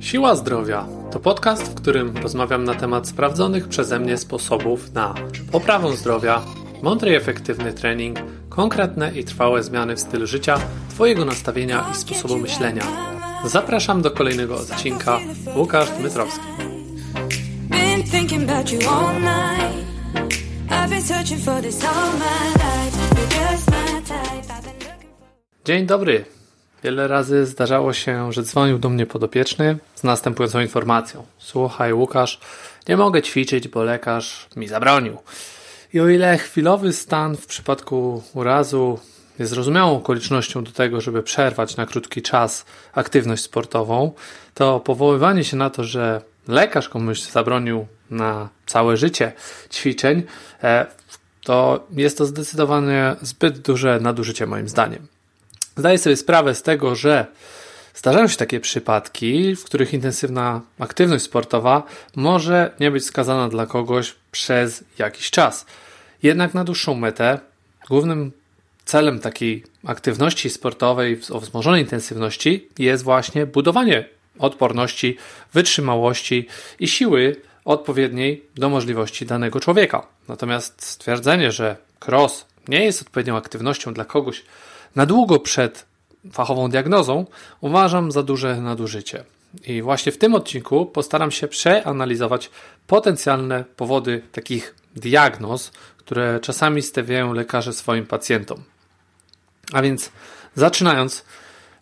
Siła Zdrowia to podcast, w którym rozmawiam na temat sprawdzonych przeze mnie sposobów na poprawę zdrowia, mądry i efektywny trening, konkretne i trwałe zmiany w stylu życia, Twojego nastawienia i sposobu myślenia. Zapraszam do kolejnego odcinka. Łukasz Dmytrowski. Dzień dobry. Wiele razy zdarzało się, że dzwonił do mnie podopieczny z następującą informacją. Słuchaj, Łukasz, nie mogę ćwiczyć, bo lekarz mi zabronił. I o ile chwilowy stan w przypadku urazu jest zrozumiałą okolicznością do tego, żeby przerwać na krótki czas aktywność sportową, to powoływanie się na to, że lekarz komuś zabronił na całe życie ćwiczeń, e, to jest to zdecydowanie zbyt duże nadużycie moim zdaniem. Zdaję sobie sprawę z tego, że zdarzają się takie przypadki, w których intensywna aktywność sportowa może nie być skazana dla kogoś przez jakiś czas. Jednak na dłuższą metę głównym celem takiej aktywności sportowej o wzmożonej intensywności jest właśnie budowanie odporności, wytrzymałości i siły odpowiedniej do możliwości danego człowieka. Natomiast stwierdzenie, że cross nie jest odpowiednią aktywnością dla kogoś na długo przed fachową diagnozą, uważam za duże nadużycie. I właśnie w tym odcinku postaram się przeanalizować potencjalne powody takich diagnoz, które czasami stawiają lekarze swoim pacjentom. A więc zaczynając,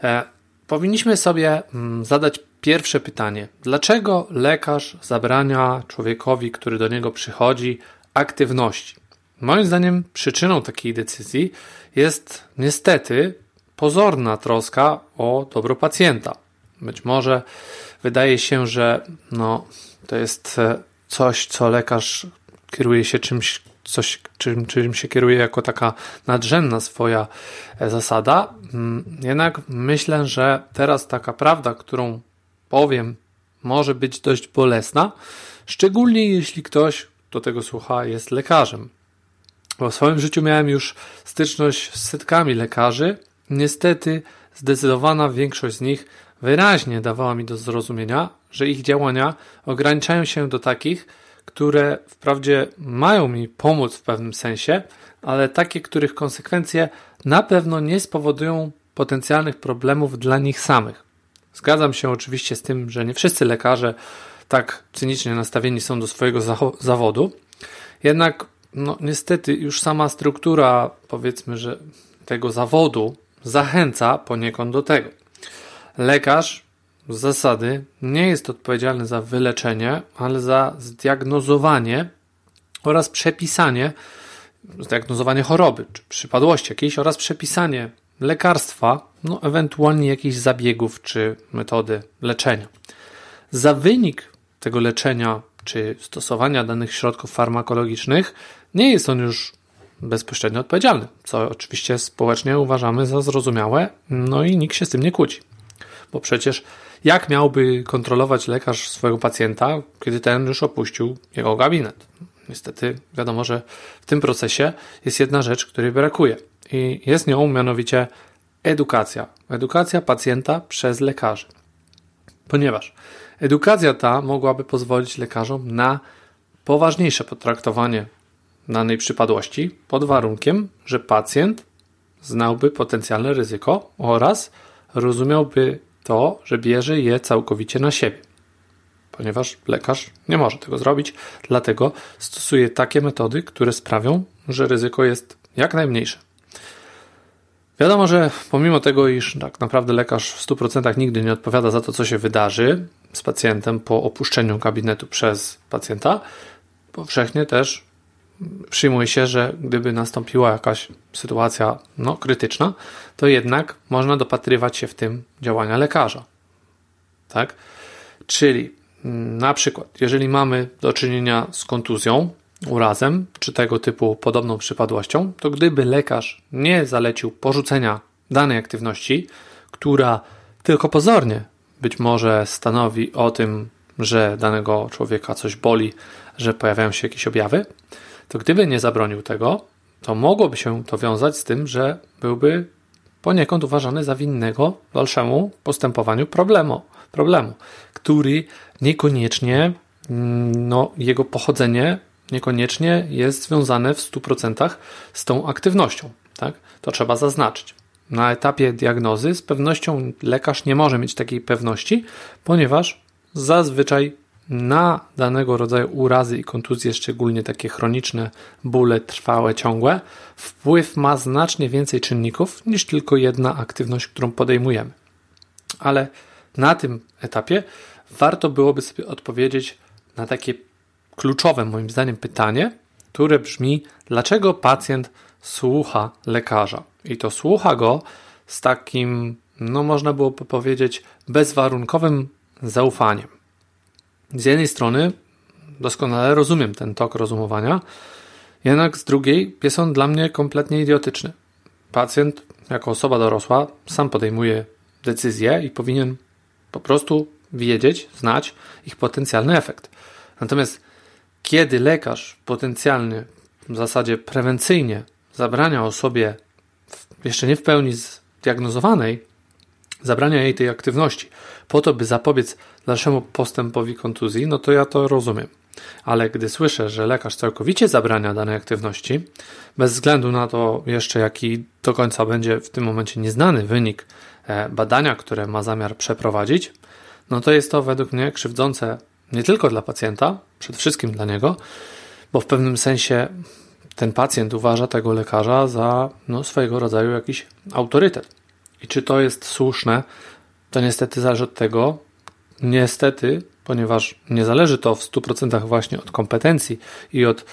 e, powinniśmy sobie mm, zadać pierwsze pytanie: dlaczego lekarz zabrania człowiekowi, który do niego przychodzi, aktywności? Moim zdaniem przyczyną takiej decyzji jest niestety pozorna troska o dobro pacjenta. Być może wydaje się, że no, to jest e, coś, co lekarz kieruje się czymś, coś, czym, czym się kieruje jako taka nadrzędna swoja e, zasada. Mm, jednak myślę, że teraz taka prawda, którą powiem, może być dość bolesna, szczególnie jeśli ktoś, kto tego słucha, jest lekarzem. Bo w swoim życiu miałem już styczność z setkami lekarzy. Niestety, zdecydowana większość z nich wyraźnie dawała mi do zrozumienia, że ich działania ograniczają się do takich, które wprawdzie mają mi pomóc w pewnym sensie, ale takie, których konsekwencje na pewno nie spowodują potencjalnych problemów dla nich samych. Zgadzam się oczywiście z tym, że nie wszyscy lekarze tak cynicznie nastawieni są do swojego zawodu, jednak no niestety już sama struktura, powiedzmy, że tego zawodu zachęca poniekąd do tego. Lekarz z zasady nie jest odpowiedzialny za wyleczenie, ale za zdiagnozowanie oraz przepisanie, zdiagnozowanie choroby czy przypadłości jakiejś oraz przepisanie lekarstwa, no ewentualnie jakichś zabiegów czy metody leczenia. Za wynik tego leczenia czy stosowania danych środków farmakologicznych nie jest on już bezpośrednio odpowiedzialny, co oczywiście społecznie uważamy za zrozumiałe, no i nikt się z tym nie kłóci. Bo przecież jak miałby kontrolować lekarz swojego pacjenta, kiedy ten już opuścił jego gabinet? Niestety wiadomo, że w tym procesie jest jedna rzecz, której brakuje i jest nią mianowicie edukacja. Edukacja pacjenta przez lekarzy. Ponieważ edukacja ta mogłaby pozwolić lekarzom na poważniejsze potraktowanie danej przypadłości pod warunkiem, że pacjent znałby potencjalne ryzyko oraz rozumiałby to, że bierze je całkowicie na siebie. Ponieważ lekarz nie może tego zrobić, dlatego stosuje takie metody, które sprawią, że ryzyko jest jak najmniejsze. Wiadomo, że pomimo tego, iż tak naprawdę lekarz w 100% nigdy nie odpowiada za to, co się wydarzy z pacjentem po opuszczeniu gabinetu przez pacjenta, powszechnie też przyjmuje się, że gdyby nastąpiła jakaś sytuacja no, krytyczna, to jednak można dopatrywać się w tym działania lekarza. Tak? Czyli mm, na przykład, jeżeli mamy do czynienia z kontuzją, urazem czy tego typu podobną przypadłością, to gdyby lekarz nie zalecił porzucenia danej aktywności, która tylko pozornie być może stanowi o tym, że danego człowieka coś boli, że pojawiają się jakieś objawy, to gdyby nie zabronił tego, to mogłoby się to wiązać z tym, że byłby poniekąd uważany za winnego dalszemu postępowaniu problemu, problemu który niekoniecznie, mm, no, jego pochodzenie niekoniecznie jest związane w 100% z tą aktywnością. Tak? To trzeba zaznaczyć. Na etapie diagnozy z pewnością lekarz nie może mieć takiej pewności, ponieważ zazwyczaj na danego rodzaju urazy i kontuzje, szczególnie takie chroniczne, bóle trwałe, ciągłe, wpływ ma znacznie więcej czynników niż tylko jedna aktywność, którą podejmujemy. Ale na tym etapie warto byłoby sobie odpowiedzieć na takie kluczowe, moim zdaniem, pytanie, które brzmi: dlaczego pacjent słucha lekarza? I to słucha go z takim, no można byłoby powiedzieć, bezwarunkowym zaufaniem. Z jednej strony doskonale rozumiem ten tok rozumowania, jednak z drugiej jest on dla mnie kompletnie idiotyczny. Pacjent, jako osoba dorosła, sam podejmuje decyzje i powinien po prostu wiedzieć, znać ich potencjalny efekt. Natomiast kiedy lekarz potencjalny, w zasadzie prewencyjnie, zabrania osobie jeszcze nie w pełni zdiagnozowanej, zabrania jej tej aktywności, po to, by zapobiec dalszemu postępowi kontuzji, no to ja to rozumiem. Ale gdy słyszę, że lekarz całkowicie zabrania danej aktywności, bez względu na to jeszcze jaki do końca będzie w tym momencie nieznany wynik e, badania, które ma zamiar przeprowadzić, no to jest to według mnie krzywdzące nie tylko dla pacjenta, przede wszystkim dla niego, bo w pewnym sensie ten pacjent uważa tego lekarza za no, swojego rodzaju jakiś autorytet. I czy to jest słuszne, to niestety zależy od tego, niestety, ponieważ nie zależy to w 100% właśnie od kompetencji i od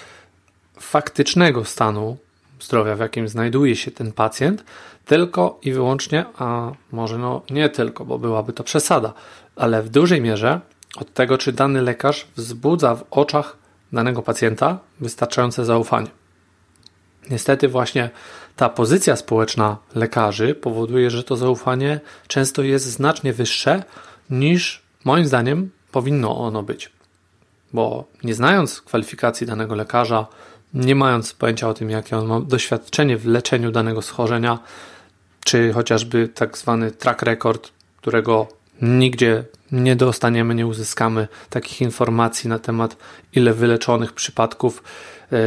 faktycznego stanu zdrowia, w jakim znajduje się ten pacjent, tylko i wyłącznie, a może no nie tylko, bo byłaby to przesada, ale w dużej mierze od tego, czy dany lekarz wzbudza w oczach danego pacjenta wystarczające zaufanie. Niestety, właśnie ta pozycja społeczna lekarzy powoduje, że to zaufanie często jest znacznie wyższe niż moim zdaniem powinno ono być. Bo nie znając kwalifikacji danego lekarza, nie mając pojęcia o tym, jakie on ma doświadczenie w leczeniu danego schorzenia, czy chociażby tak zwany track record, którego nigdzie nie dostaniemy, nie uzyskamy takich informacji na temat, ile wyleczonych przypadków,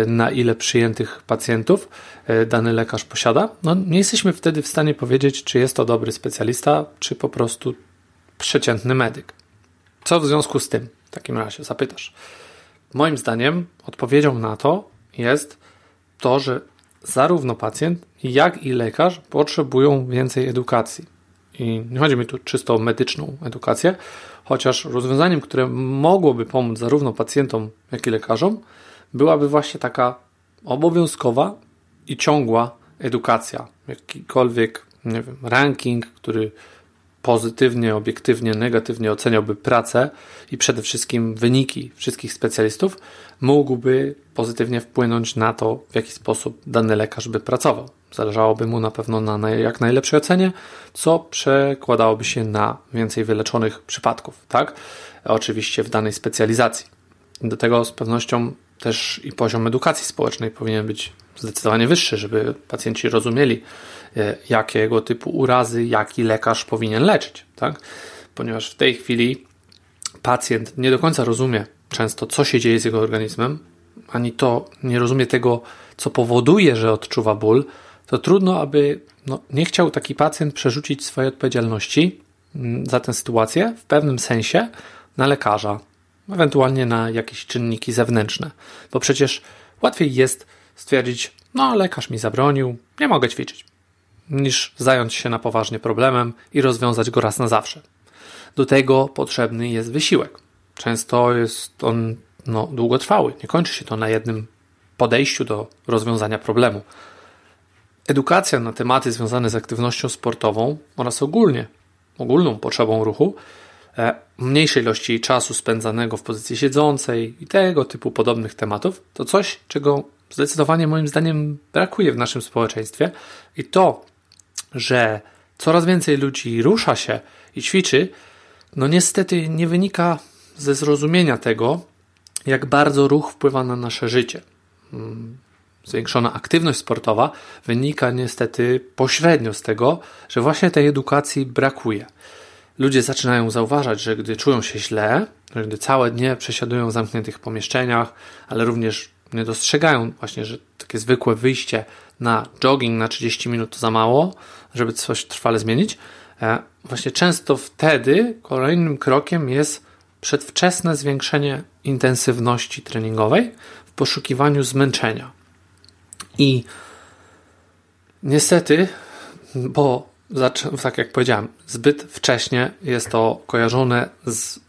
na ile przyjętych pacjentów e, dany lekarz posiada. No, nie jesteśmy wtedy w stanie powiedzieć, czy jest to dobry specjalista, czy po prostu przeciętny medyk. Co w związku z tym w takim razie zapytasz? Moim zdaniem odpowiedzią na to jest to, że zarówno pacjent, jak i lekarz potrzebują więcej edukacji. I nie chodzi mi tu czysto o medyczną edukację, chociaż rozwiązaniem, które mogłoby pomóc zarówno pacjentom, jak i lekarzom, byłaby właśnie taka obowiązkowa i ciągła edukacja. Jakikolwiek nie wiem, ranking, który pozytywnie, obiektywnie, negatywnie oceniałby pracę i przede wszystkim wyniki wszystkich specjalistów, mógłby pozytywnie wpłynąć na to, w jaki sposób dany lekarz by pracował. Zależałoby mu na pewno na jak najlepszej ocenie, co przekładałoby się na więcej wyleczonych przypadków, tak? Oczywiście w danej specjalizacji. Do tego z pewnością też i poziom edukacji społecznej powinien być zdecydowanie wyższy, żeby pacjenci rozumieli, e, jakiego typu urazy, jaki lekarz powinien leczyć, tak? Ponieważ w tej chwili pacjent nie do końca rozumie często, co się dzieje z jego organizmem, ani to nie rozumie tego, co powoduje, że odczuwa ból, to trudno, aby no, nie chciał taki pacjent przerzucić swojej odpowiedzialności mm, za tę sytuację w pewnym sensie na lekarza, ewentualnie na jakieś czynniki zewnętrzne, bo przecież łatwiej jest stwierdzić, no lekarz mi zabronił, nie mogę ćwiczyć, niż zająć się na poważnie problemem i rozwiązać go raz na zawsze. Do tego potrzebny jest wysiłek. Często jest on no, długotrwały, nie kończy się to na jednym podejściu do rozwiązania problemu. Edukacja na tematy związane z aktywnością sportową oraz ogólnie ogólną potrzebą ruchu, mniejszej ilości czasu spędzanego w pozycji siedzącej i tego typu podobnych tematów, to coś, czego zdecydowanie moim zdaniem brakuje w naszym społeczeństwie i to, że coraz więcej ludzi rusza się i ćwiczy, no niestety nie wynika ze zrozumienia tego, jak bardzo ruch wpływa na nasze życie. Mm, zwiększona aktywność sportowa wynika niestety pośrednio z tego, że właśnie tej edukacji brakuje. Ludzie zaczynają zauważać, że gdy czują się źle, gdy całe dnie przesiadują w zamkniętych pomieszczeniach, ale również nie dostrzegają właśnie, że takie zwykłe wyjście na jogging na 30 minut to za mało, żeby coś trwale zmienić. E, właśnie często wtedy kolejnym krokiem jest przedwczesne zwiększenie intensywności treningowej w poszukiwaniu zmęczenia. I niestety, bo tak jak powiedziałem, zbyt wcześnie jest to kojarzone z,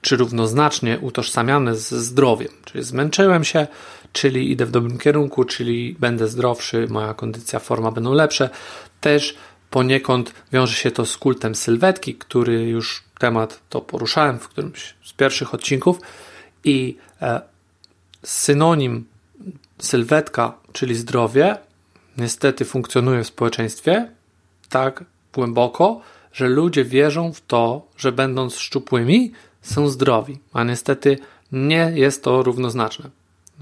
czy równoznacznie utożsamiane ze zdrowiem. Czyli zmęczyłem się, czyli idę w dobrym kierunku, czyli będę zdrowszy, moja kondycja, forma będą lepsze. Też poniekąd wiąże się to z kultem sylwetki, który już temat to poruszałem w którymś z pierwszych odcinków i e, synonim sylwetka, czyli zdrowie, niestety funkcjonuje w społeczeństwie tak głęboko, że ludzie wierzą w to, że będąc szczupłymi, są zdrowi, a niestety nie jest to równoznaczne.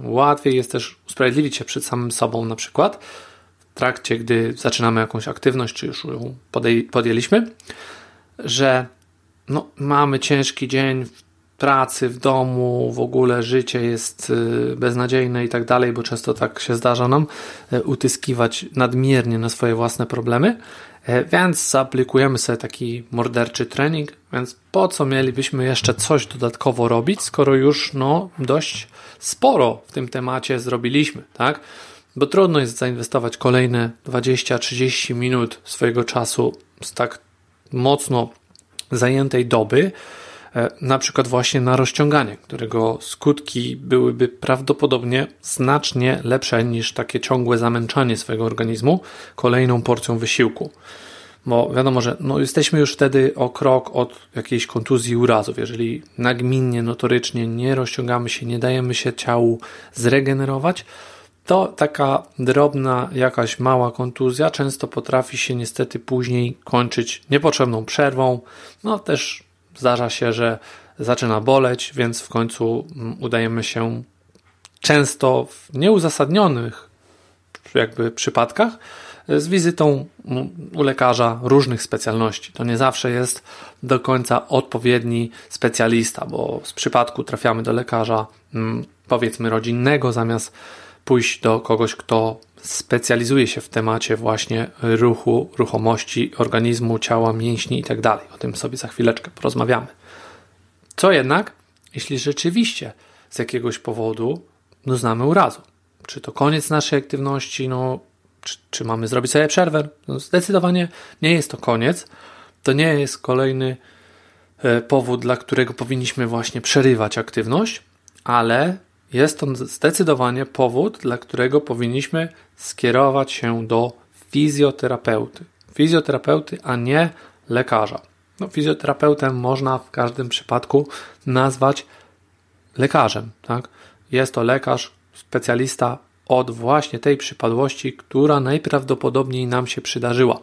Łatwiej jest też usprawiedliwić się przed samym sobą, na przykład w trakcie, gdy zaczynamy jakąś aktywność, czy już ją podjęliśmy, że no, mamy ciężki dzień w pracy, w domu, w ogóle życie jest y, beznadziejne i tak dalej, bo często tak się zdarza nam y, utyskiwać nadmiernie na swoje własne problemy, więc zaaplikujemy sobie taki morderczy trening, więc po co mielibyśmy jeszcze coś dodatkowo robić, skoro już no, dość sporo w tym temacie zrobiliśmy, tak? Bo trudno jest zainwestować kolejne 20-30 minut swojego czasu z tak mocno zajętej doby, e, na przykład właśnie na rozciąganie, którego skutki byłyby prawdopodobnie znacznie lepsze niż takie ciągłe zamęczanie swojego organizmu kolejną porcją wysiłku. Bo wiadomo, że no jesteśmy już wtedy o krok od jakiejś kontuzji urazów. Jeżeli nagminnie, notorycznie nie rozciągamy się, nie dajemy się ciału zregenerować, to taka drobna, jakaś mała kontuzja często potrafi się niestety później kończyć niepotrzebną przerwą. No też zdarza się, że zaczyna boleć, więc w końcu mm, udajemy się często w nieuzasadnionych jakby przypadkach z wizytą mm, u lekarza różnych specjalności. To nie zawsze jest do końca odpowiedni specjalista, bo z przypadku trafiamy do lekarza mm, powiedzmy rodzinnego zamiast pójść do kogoś, kto specjalizuje się w temacie właśnie ruchu, ruchomości organizmu, ciała, mięśni itd. Tak o tym sobie za chwileczkę porozmawiamy. Co jednak, jeśli rzeczywiście z jakiegoś powodu doznamy urazu? Czy to koniec naszej aktywności? No, czy, czy mamy zrobić sobie przerwę? No, zdecydowanie nie jest to koniec. To nie jest kolejny e, powód, dla którego powinniśmy właśnie przerywać aktywność, ale jest to zdecydowanie powód, dla którego powinniśmy skierować się do fizjoterapeuty. Fizjoterapeuty, a nie lekarza. No, fizjoterapeutę można w każdym przypadku nazwać lekarzem. Tak? Jest to lekarz, specjalista od właśnie tej przypadłości, która najprawdopodobniej nam się przydarzyła.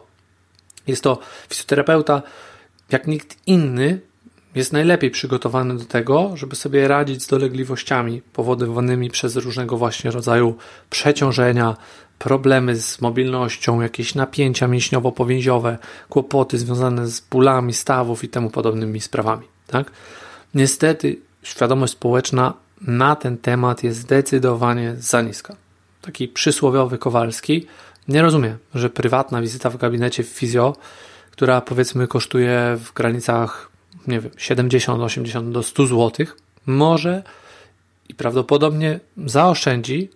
Jest to fizjoterapeuta, jak nikt inny, jest najlepiej przygotowany do tego, żeby sobie radzić z dolegliwościami powodowanymi przez różnego właśnie rodzaju przeciążenia, problemy z mobilnością, jakieś napięcia mięśniowo-powięziowe, kłopoty związane z bólami stawów i temu podobnymi sprawami. Tak? Niestety świadomość społeczna na ten temat jest zdecydowanie za niska. Taki przysłowiowy Kowalski nie rozumie, że prywatna wizyta w gabinecie fizjo, która powiedzmy kosztuje w granicach nie wiem, 70, 80 do 100 zł, może i prawdopodobnie zaoszczędzi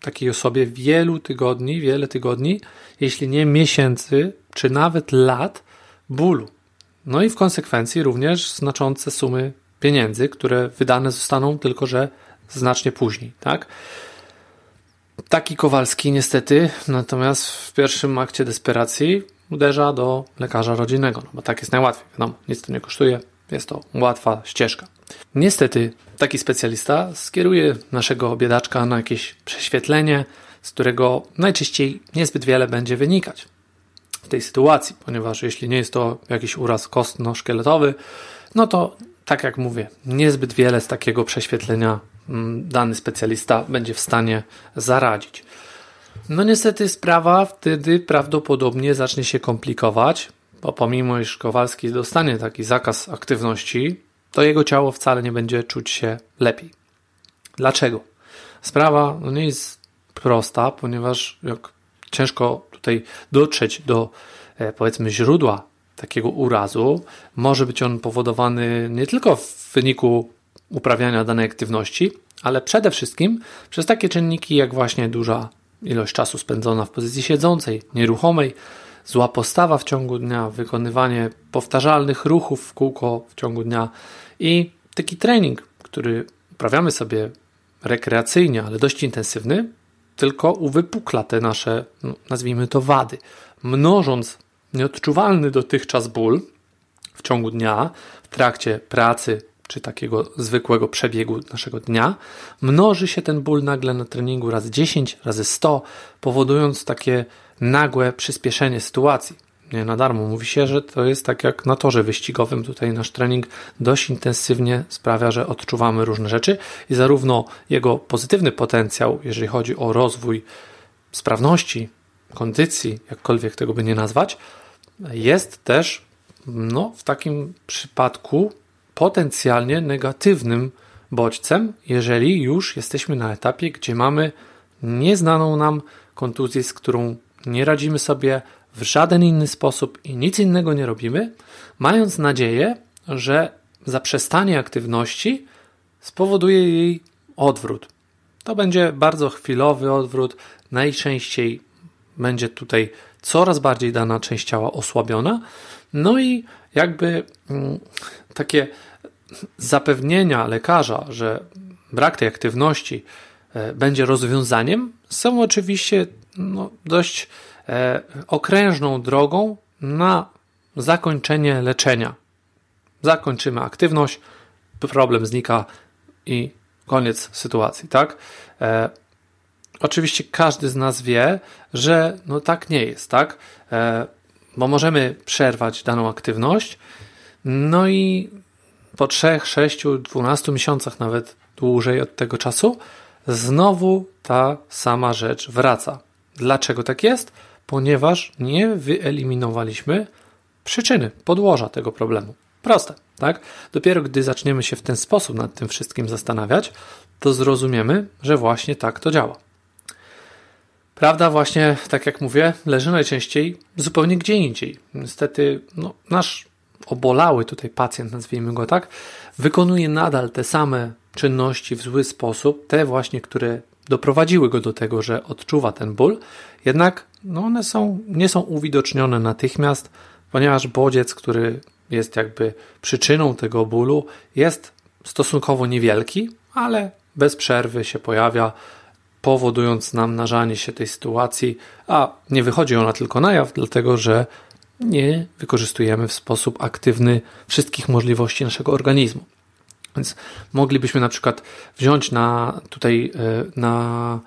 takiej osobie wielu tygodni, wiele tygodni, jeśli nie miesięcy, czy nawet lat bólu. No i w konsekwencji również znaczące sumy pieniędzy, które wydane zostaną tylko, że znacznie później, tak? Taki Kowalski niestety, natomiast w pierwszym akcie desperacji uderza do lekarza rodzinnego, no bo tak jest najłatwiej, wiadomo, nic to nie kosztuje, jest to łatwa ścieżka. Niestety taki specjalista skieruje naszego biedaczka na jakieś prześwietlenie, z którego najczęściej niezbyt wiele będzie wynikać w tej sytuacji, ponieważ jeśli nie jest to jakiś uraz kostno-szkieletowy, no to tak jak mówię, niezbyt wiele z takiego prześwietlenia mm, dany specjalista będzie w stanie zaradzić. No niestety sprawa wtedy prawdopodobnie zacznie się komplikować, bo pomimo iż Kowalski dostanie taki zakaz aktywności, to jego ciało wcale nie będzie czuć się lepiej. Dlaczego? Sprawa no nie jest prosta, ponieważ jak ciężko tutaj dotrzeć do e, powiedzmy źródła takiego urazu, może być on powodowany nie tylko w wyniku uprawiania danej aktywności, ale przede wszystkim przez takie czynniki jak właśnie duża ilość czasu spędzona w pozycji siedzącej, nieruchomej, zła postawa w ciągu dnia, wykonywanie powtarzalnych ruchów w kółko w ciągu dnia i taki trening, który uprawiamy sobie rekreacyjnie, ale dość intensywny, tylko uwypukla te nasze, no, nazwijmy to, wady, mnożąc nieodczuwalny dotychczas ból w ciągu dnia, w trakcie pracy czy takiego zwykłego przebiegu naszego dnia, mnoży się ten ból nagle na treningu razy 10, razy 100, powodując takie nagłe przyspieszenie sytuacji. Nie na darmo mówi się, że to jest tak jak na torze wyścigowym. Tutaj nasz trening dość intensywnie sprawia, że odczuwamy różne rzeczy i zarówno jego pozytywny potencjał, jeżeli chodzi o rozwój sprawności, kondycji, jakkolwiek tego by nie nazwać, jest też no, w takim przypadku potencjalnie negatywnym bodźcem, jeżeli już jesteśmy na etapie, gdzie mamy nieznaną nam kontuzję, z którą nie radzimy sobie w żaden inny sposób i nic innego nie robimy, mając nadzieję, że zaprzestanie aktywności spowoduje jej odwrót. To będzie bardzo chwilowy odwrót, najczęściej będzie tutaj coraz bardziej dana część ciała osłabiona, no i jakby mm, takie zapewnienia lekarza, że brak tej aktywności e, będzie rozwiązaniem, są oczywiście no, dość e, okrężną drogą na zakończenie leczenia. Zakończymy aktywność, problem znika i koniec sytuacji, tak? E, oczywiście każdy z nas wie, że no tak nie jest, tak? E, bo możemy przerwać daną aktywność, no i po 3, 6, 12 miesiącach, nawet dłużej od tego czasu, znowu ta sama rzecz wraca. Dlaczego tak jest? Ponieważ nie wyeliminowaliśmy przyczyny, podłoża tego problemu. Proste, tak? Dopiero gdy zaczniemy się w ten sposób nad tym wszystkim zastanawiać, to zrozumiemy, że właśnie tak to działa. Prawda, właśnie tak jak mówię, leży najczęściej zupełnie gdzie indziej. Niestety, no, nasz obolały tutaj pacjent, nazwijmy go tak, wykonuje nadal te same czynności w zły sposób, te właśnie, które doprowadziły go do tego, że odczuwa ten ból, jednak no one są, nie są uwidocznione natychmiast, ponieważ bodziec, który jest jakby przyczyną tego bólu, jest stosunkowo niewielki, ale bez przerwy się pojawia, powodując nam narzanie się tej sytuacji, a nie wychodzi ona tylko na jaw, dlatego że nie wykorzystujemy w sposób aktywny wszystkich możliwości naszego organizmu. Więc moglibyśmy na przykład wziąć na tutaj e, na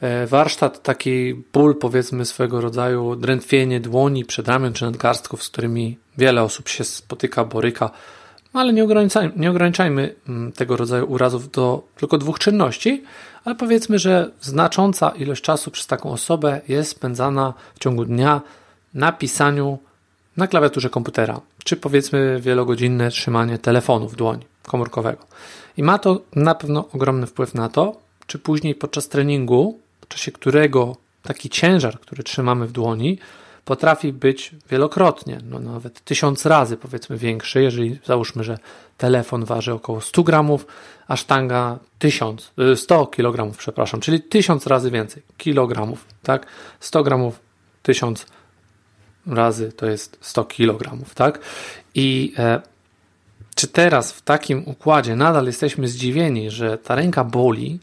e, warsztat taki ból, powiedzmy swego rodzaju drętwienie dłoni, przedramion czy nadgarstków, z którymi wiele osób się spotyka, boryka, ale nie ograniczajmy, nie ograniczajmy mm, tego rodzaju urazów do tylko dwóch czynności, ale powiedzmy, że znacząca ilość czasu przez taką osobę jest spędzana w ciągu dnia na pisaniu na klawiaturze komputera, czy powiedzmy wielogodzinne trzymanie telefonu w dłoni komórkowego. I ma to na pewno ogromny wpływ na to, czy później podczas treningu, w czasie którego taki ciężar, który trzymamy w dłoni, potrafi być wielokrotnie, no nawet tysiąc razy powiedzmy większy, jeżeli załóżmy, że telefon waży około 100 gramów, a sztanga 1000, 100 kg, przepraszam, czyli tysiąc razy więcej kilogramów, tak? 100 gramów, 1000 razy to jest 100 kg, tak? I e, czy teraz w takim układzie nadal jesteśmy zdziwieni, że ta ręka boli,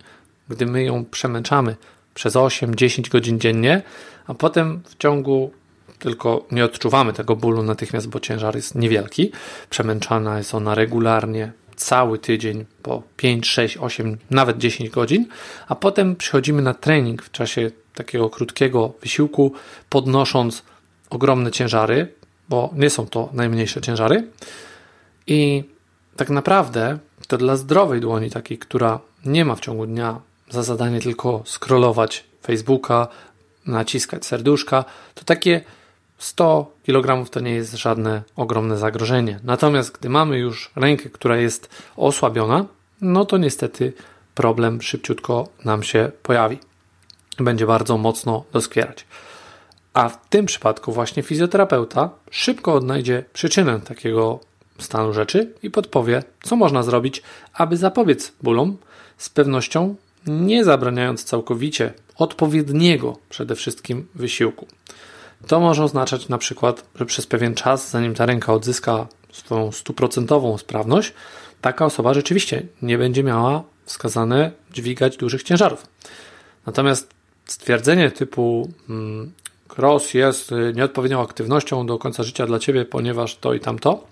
gdy my ją przemęczamy przez 8-10 godzin dziennie, a potem w ciągu tylko nie odczuwamy tego bólu natychmiast, bo ciężar jest niewielki. Przemęczana jest ona regularnie cały tydzień po 5, 6, 8, nawet 10 godzin, a potem przychodzimy na trening w czasie takiego krótkiego wysiłku, podnosząc ogromne ciężary, bo nie są to najmniejsze ciężary. I tak naprawdę to dla zdrowej dłoni, takiej, która nie ma w ciągu dnia za zadanie tylko scrollować Facebooka, naciskać serduszka, to takie 100 kg to nie jest żadne ogromne zagrożenie. Natomiast gdy mamy już rękę, która jest osłabiona, no to niestety problem szybciutko nam się pojawi. Będzie bardzo mocno doskwierać. A w tym przypadku właśnie fizjoterapeuta szybko odnajdzie przyczynę takiego stanu rzeczy i podpowie, co można zrobić, aby zapobiec bólom, z pewnością nie zabraniając całkowicie odpowiedniego przede wszystkim wysiłku. To może oznaczać na przykład, że przez pewien czas, zanim ta ręka odzyska swoją stuprocentową sprawność, taka osoba rzeczywiście nie będzie miała wskazane dźwigać dużych ciężarów. Natomiast stwierdzenie typu hmm, cross jest nieodpowiednią aktywnością do końca życia dla ciebie, ponieważ to i tamto,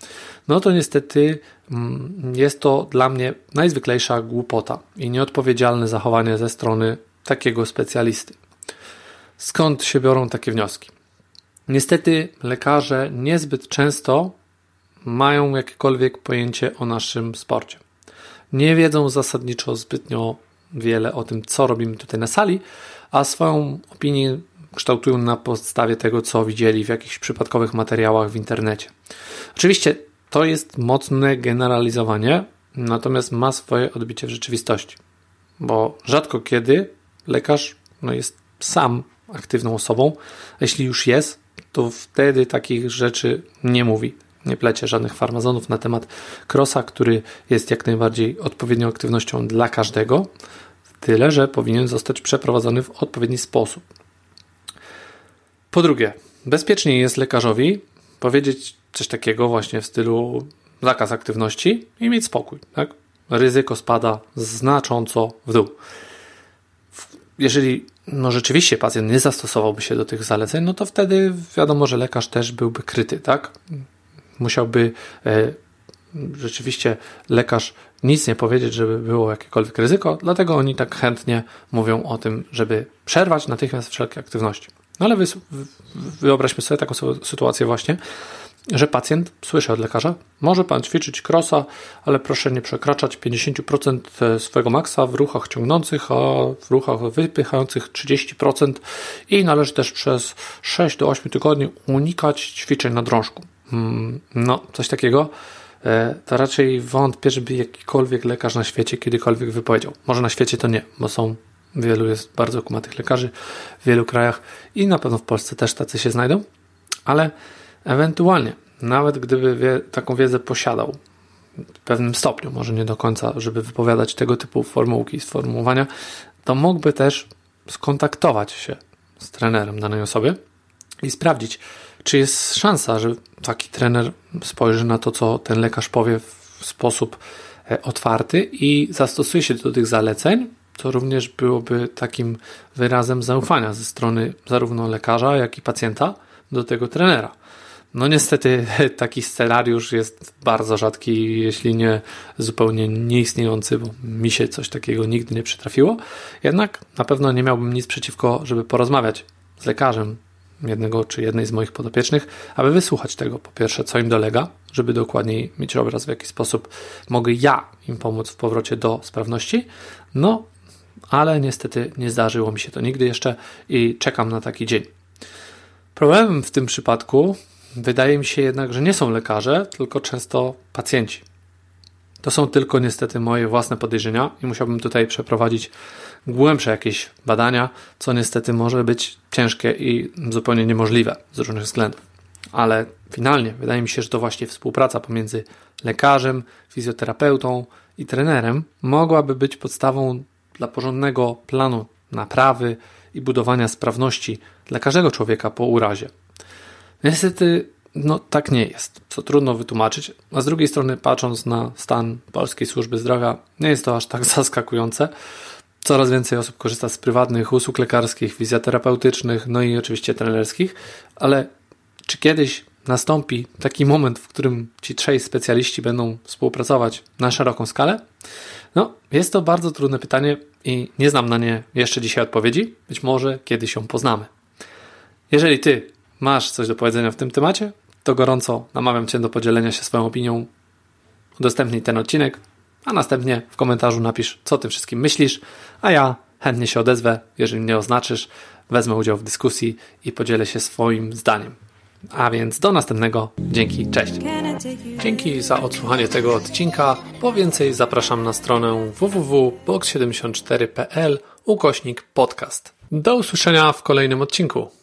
no to niestety mm, jest to dla mnie najzwyklejsza głupota i nieodpowiedzialne zachowanie ze strony takiego specjalisty. Skąd się biorą takie wnioski? Niestety lekarze niezbyt często mają jakiekolwiek pojęcie o naszym sporcie. Nie wiedzą zasadniczo zbytnio wiele o tym, co robimy tutaj na sali, a swoją opinię kształtują na podstawie tego, co widzieli w jakichś przypadkowych materiałach w internecie. Oczywiście to jest mocne generalizowanie, natomiast ma swoje odbicie w rzeczywistości, bo rzadko kiedy lekarz no, jest sam aktywną osobą, a jeśli już jest, to wtedy takich rzeczy nie mówi. Nie plecie żadnych farmazonów na temat krosa, który jest jak najbardziej odpowiednią aktywnością dla każdego, tyle że powinien zostać przeprowadzony w odpowiedni sposób. Po drugie, bezpieczniej jest lekarzowi powiedzieć coś takiego właśnie w stylu zakaz aktywności i mieć spokój. Tak? Ryzyko spada znacząco w dół. Jeżeli no rzeczywiście pacjent nie zastosowałby się do tych zaleceń, no to wtedy wiadomo, że lekarz też byłby kryty, tak? Musiałby e, rzeczywiście lekarz nic nie powiedzieć, żeby było jakiekolwiek ryzyko, dlatego oni tak chętnie mówią o tym, żeby przerwać natychmiast wszelkie aktywności. No ale wy, wyobraźmy sobie taką sytuację właśnie, że pacjent słyszy od lekarza, może pan ćwiczyć krosa, ale proszę nie przekraczać 50% e, swojego maksa w ruchach ciągnących, a w ruchach wypychających 30% i należy też przez 6 do 8 tygodni unikać ćwiczeń na drążku. Hmm, no, coś takiego e, to raczej wątpię, żeby jakikolwiek lekarz na świecie kiedykolwiek wypowiedział. Może na świecie to nie, bo są wielu jest bardzo kumatych lekarzy w wielu krajach i na pewno w Polsce też tacy się znajdą, ale Ewentualnie, nawet gdyby wie, taką wiedzę posiadał w pewnym stopniu, może nie do końca, żeby wypowiadać tego typu formułki, sformułowania, to mógłby też skontaktować się z trenerem danej osoby i sprawdzić, czy jest szansa, że taki trener spojrzy na to, co ten lekarz powie w sposób e, otwarty i zastosuje się do tych zaleceń, co również byłoby takim wyrazem zaufania ze strony zarówno lekarza, jak i pacjenta do tego trenera. No niestety taki scenariusz jest bardzo rzadki, jeśli nie zupełnie nieistniejący, bo mi się coś takiego nigdy nie przytrafiło. Jednak na pewno nie miałbym nic przeciwko, żeby porozmawiać z lekarzem jednego czy jednej z moich podopiecznych, aby wysłuchać tego, po pierwsze, co im dolega, żeby dokładniej mieć obraz, w jaki sposób mogę ja im pomóc w powrocie do sprawności. No, ale niestety nie zdarzyło mi się to nigdy jeszcze i czekam na taki dzień. Problemem w tym przypadku Wydaje mi się jednak, że nie są lekarze, tylko często pacjenci. To są tylko niestety moje własne podejrzenia i musiałbym tutaj przeprowadzić głębsze jakieś badania, co niestety może być ciężkie i zupełnie niemożliwe z różnych względów. Ale finalnie wydaje mi się, że to właśnie współpraca pomiędzy lekarzem, fizjoterapeutą i trenerem mogłaby być podstawą dla porządnego planu naprawy i budowania sprawności dla każdego człowieka po urazie. Niestety, no tak nie jest, co trudno wytłumaczyć, a z drugiej strony, patrząc na stan polskiej służby zdrowia, nie jest to aż tak zaskakujące. Coraz więcej osób korzysta z prywatnych usług lekarskich, fizjoterapeutycznych, no i oczywiście trenerskich, ale czy kiedyś nastąpi taki moment, w którym ci trzej specjaliści będą współpracować na szeroką skalę? No, jest to bardzo trudne pytanie i nie znam na nie jeszcze dzisiaj odpowiedzi. Być może kiedyś ją poznamy. Jeżeli ty masz coś do powiedzenia w tym temacie, to gorąco namawiam Cię do podzielenia się swoją opinią. Udostępnij ten odcinek, a następnie w komentarzu napisz, co tym wszystkim myślisz, a ja chętnie się odezwę, jeżeli mnie oznaczysz, wezmę udział w dyskusji i podzielę się swoim zdaniem. A więc do następnego. Dzięki, cześć. Dzięki za odsłuchanie tego odcinka. Po więcej zapraszam na stronę www.box74.pl ukośnik podcast. Do usłyszenia w kolejnym odcinku.